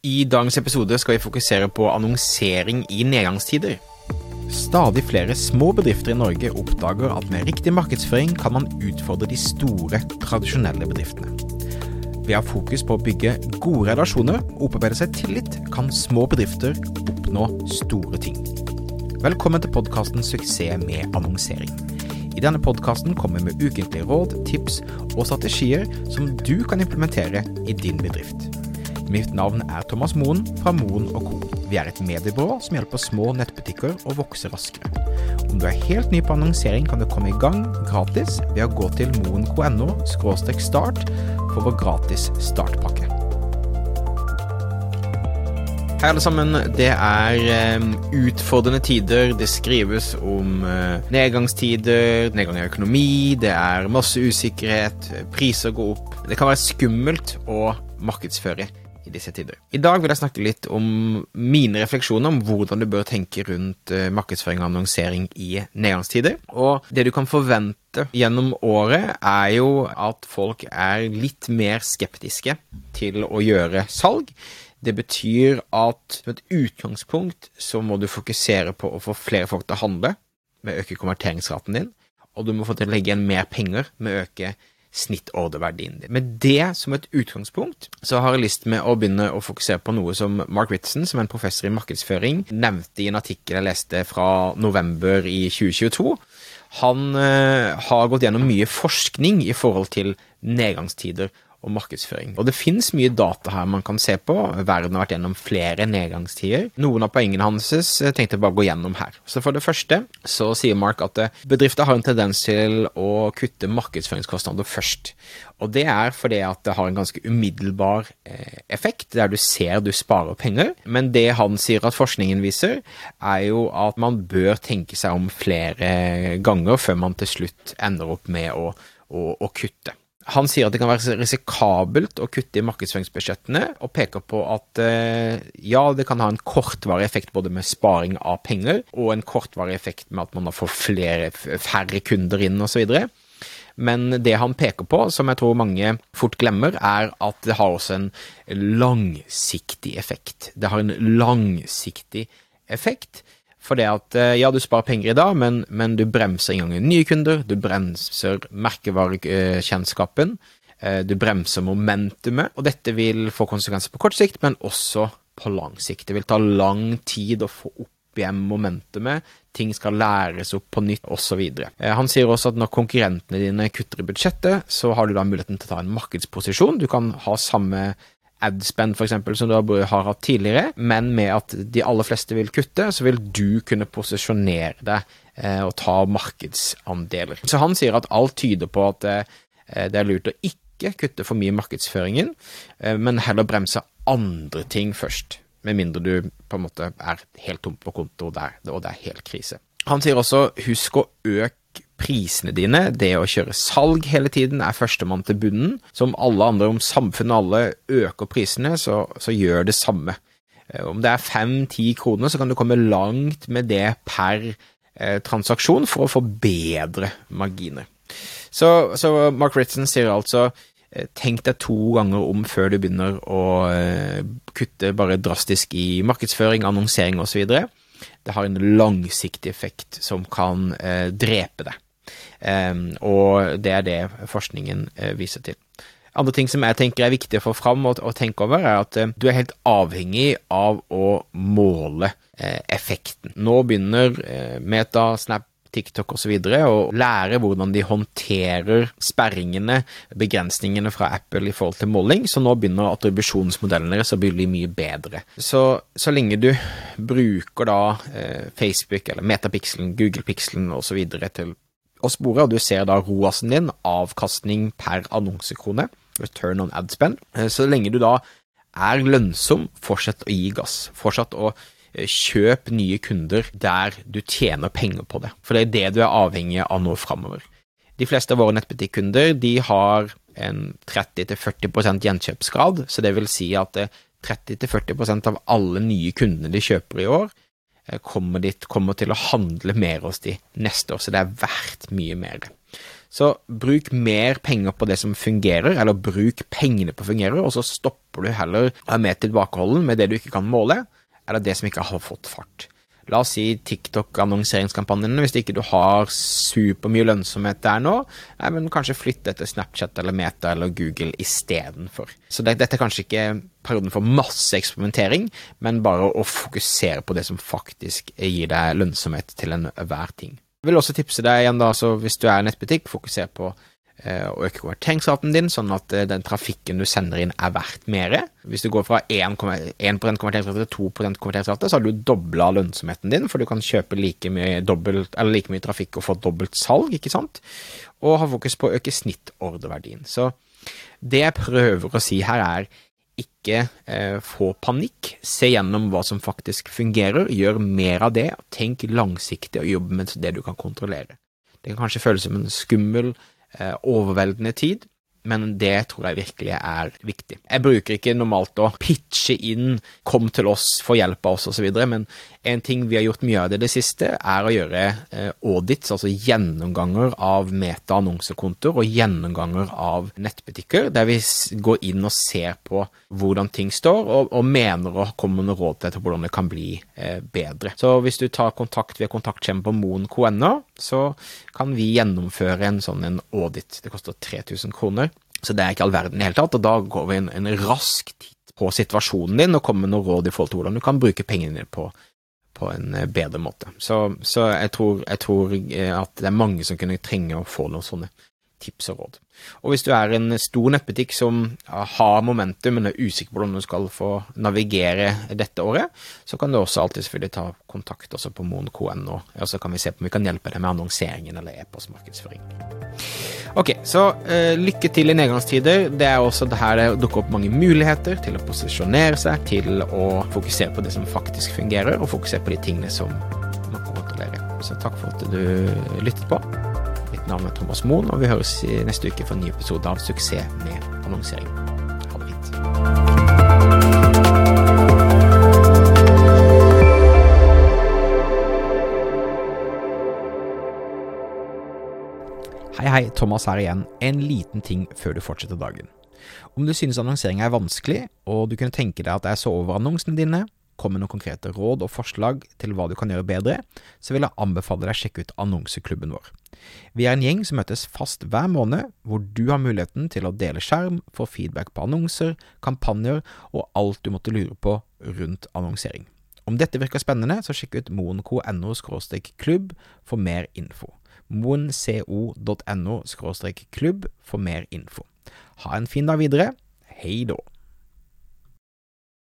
I dagens episode skal vi fokusere på annonsering i nedgangstider. Stadig flere små bedrifter i Norge oppdager at med riktig markedsføring kan man utfordre de store, tradisjonelle bedriftene. Ved å ha fokus på å bygge gode relasjoner og opparbeide seg tillit, kan små bedrifter oppnå store ting. Velkommen til podkasten Suksess med annonsering. I denne podkasten kommer vi med ukentlige råd, tips og strategier som du kan implementere i din bedrift. Mitt navn er Thomas Moen fra Moen Co. Vi er et mediebyrå som hjelper små nettbutikker å vokse raskere. Om du er helt ny på annonsering, kan du komme i gang gratis ved å gå til moen.no start for vår gratis startpakke. Hei, alle sammen. Det er um, utfordrende tider. Det skrives om uh, nedgangstider, nedgang i økonomi, det er masse usikkerhet, priser går opp. Det kan være skummelt å markedsføre i disse tider. I dag vil jeg snakke litt om mine refleksjoner om hvordan du bør tenke rundt uh, markedsføring og annonsering i nedgangstider. Og det du kan forvente gjennom året, er jo at folk er litt mer skeptiske til å gjøre salg. Det betyr at som et utgangspunkt så må du fokusere på å få flere folk til å handle, med å øke konverteringsraten din, og du må få til å legge igjen mer penger med å øke snittorderverdien din. Med det som et utgangspunkt, så har jeg lyst med å begynne å fokusere på noe som Mark Ritson, som er en professor i markedsføring, nevnte i en artikkel jeg leste fra november i 2022. Han uh, har gått gjennom mye forskning i forhold til nedgangstider og markedsføring. Og det finnes mye data her man kan se på. Verden har vært gjennom flere nedgangstider. Noen av poengene hans tenkte jeg bare å gå gjennom her. Så for det første så sier Mark at eh, bedrifter har en tendens til å kutte markedsføringskostnader først. Og det er fordi at det har en ganske umiddelbar eh, effekt, der du ser du sparer penger. Men det han sier at forskningen viser, er jo at man bør tenke seg om flere ganger før man til slutt ender opp med å, å, å kutte. Han sier at det kan være risikabelt å kutte i markedsføringsbudsjettene, og peker på at eh, ja, det kan ha en kortvarig effekt både med sparing av penger og en kortvarig effekt med at man får flere, færre kunder inn osv. Men det han peker på, som jeg tror mange fort glemmer, er at det har også en langsiktig effekt. Det har en langsiktig effekt for det at eh, ja, du sparer penger i dag, men, men du bremser inngangen nye kunder, du bremser merkevarekjennskapen, eh, du bremser momentumet, og dette vil få konsekvenser på kort sikt, men også på lang sikt. Det vil ta lang tid å få opp igjen momentumet, ting skal læres opp på nytt, osv. Eh, han sier også at når konkurrentene dine kutter i budsjettet, så har du da muligheten til å ta en markedsposisjon. Du kan ha samme adspend f.eks., som du har hatt tidligere, men med at de aller fleste vil kutte, så vil du kunne posisjonere deg eh, og ta markedsandeler. Så han sier at alt tyder på at eh, det er lurt å ikke kutte for mye i markedsføringen, eh, men heller bremse andre ting først. Med mindre du på en måte er helt tom på konto der, og det er helt krise. Han sier også husk å øke prisene dine. Det å kjøre salg hele tiden er førstemann til bunnen. Som alle andre, om samfunnet alle øker prisene, så, så gjør det samme. Eh, om det er fem-ti kroner, så kan du komme langt med det per eh, transaksjon for å få bedre marginer. Så, så Mark Ritson sier altså eh, tenk deg to ganger om før du begynner å kutte bare drastisk i markedsføring, annonsering osv. Det har en langsiktig effekt som kan drepe deg. Og det er det forskningen eh, viser til. Andre ting som jeg tenker er viktig å få fram og, tenke over, er at eh, du er helt avhengig av å måle eh, effekten. Nå begynner Meta, Snap, TikTok osv. og lære hvordan de håndterer sperringene, begrensningene fra Apple i forhold til måling, så nå begynner attribusjonsmodellene deres å bli mye bedre. Så, så lenge du bruker da Facebook eller Metapixelen, Google Pixelen osv. til å spore, og du ser da ROAS-en din, avkastning per annonsekrone, return on ad spend. Eh, så lenge du da er lønnsom, fortsett å gi gass. Fortsett å eh, kjøpe nye kunder der du tjener penger på det, for det er det du er avhengig av nå framover. De fleste av våre nettbutikkunder de har en 30-40% gjenkjøpsgrad, så det vil si at 30-40 eh, av alle nye kundene de kjøper i år, kommer, dit, kommer til å handle mer hos de neste år, så det er verdt mye mer. Så bruk mer penger på det som fungerer, eller bruk pengene på fungerer, og så stopper du heller å være mer tilbakeholden med det du ikke kan måle, eller det som ikke har fått fart. La oss si TikTok-annonseringskampanjene, hvis ikke du har supermye lønnsomhet der nå, nei, men kanskje flytte til Snapchat eller Meta eller Google istedenfor. Så det, dette er kanskje ikke perioden for masse eksperimentering, men bare å fokusere på det som faktisk gir deg lønnsomhet til enhver ting. Jeg vil også tipse deg igjen da, hvis du er nettbutikk, fokuser på å øke konverteringsraten din, sånn at eh, den trafikken du sender inn er verdt mer. Hvis du går fra 1, 1 konverteringsrate til 2% konverteringsrate, så har du dobla lønnsomheten din, for du kan kjøpe like mye, dobbelt, like mye trafikk og få dobbelt salg, ikke sant? Og ha fokus på å øke snittordreverdien. Så det jeg prøver å si her, er ikke eh, få panikk. Se gjennom hva som faktisk fungerer, gjør mer av det, tenk langsiktig og jobb med det du kan kontrollere. Det kan kanskje føles som en skummel, eh, overveldende tid, men det tror jeg virkelig er viktig. Jeg bruker ikke normalt å pitche inn 'kom til oss, få hjelp av oss' osv., men en ting vi har gjort mye av det det siste, er å gjøre eh, audits, altså gjennomganger av meta-annonsekontoer og gjennomganger av nettbutikker, der vi går inn og ser på hvordan ting står, og, og mener å komme med råd til hvordan det kan bli eh, bedre. Så hvis du tar kontakt ved kontaktskjemaet på moen.no, så kan vi gjennomføre en sånn en audit. Det koster 3000 kroner. Så det er ikke all verden i det hele tatt, og da går vi en, en rask titt på situasjonen din og kommer med noen råd i forhold til hvordan du kan bruke pengene dine på, på en eh, bedre måte. Så, så jeg, tror, jeg, tror, eh, at det er mange som kunne trenge å få noen sånne tips og råd. Og hvis du er en stor nettbutikk som har momentum, men er usikker på hvordan du skal få navigere dette året, så kan du også alltid selvfølgelig ta kontakt også på moen.no, og så kan vi se på om vi kan hjelpe deg med annonseringen eller e-postmarkedsføring. Ok, så uh, lykke til i nedgangstider. Det er også det her det dukker opp mange muligheter til å posisjonere seg, til å fokusere på det som faktisk fungerer, og fokusere på de tingene som man kan kontrollere. Så takk for at du lyttet på. Mitt navn er Thomas Moen, og vi høres neste uke for en ny episode av Suksess med annonsering. Ha det fint. Hei, hei, Thomas her igjen. En liten ting før du fortsetter dagen. Om du synes annonsering er vanskelig, og du kunne tenke deg at jeg så over annonsene dine, kom med noen konkrete råd og forslag til hva du kan gjøre bedre, så vil jeg anbefale deg å sjekke ut annonseklubben vår. Vi er en gjeng som møtes fast hver måned, hvor du har muligheten til å dele skjerm, få feedback på annonser, kampanjer og alt du måtte lure på rundt annonsering. Om dette virker spennende, så sjekk ut moenco.no klubb for mer info. moenco.no klubb for mer info. Ha en fin dag videre. Hei då.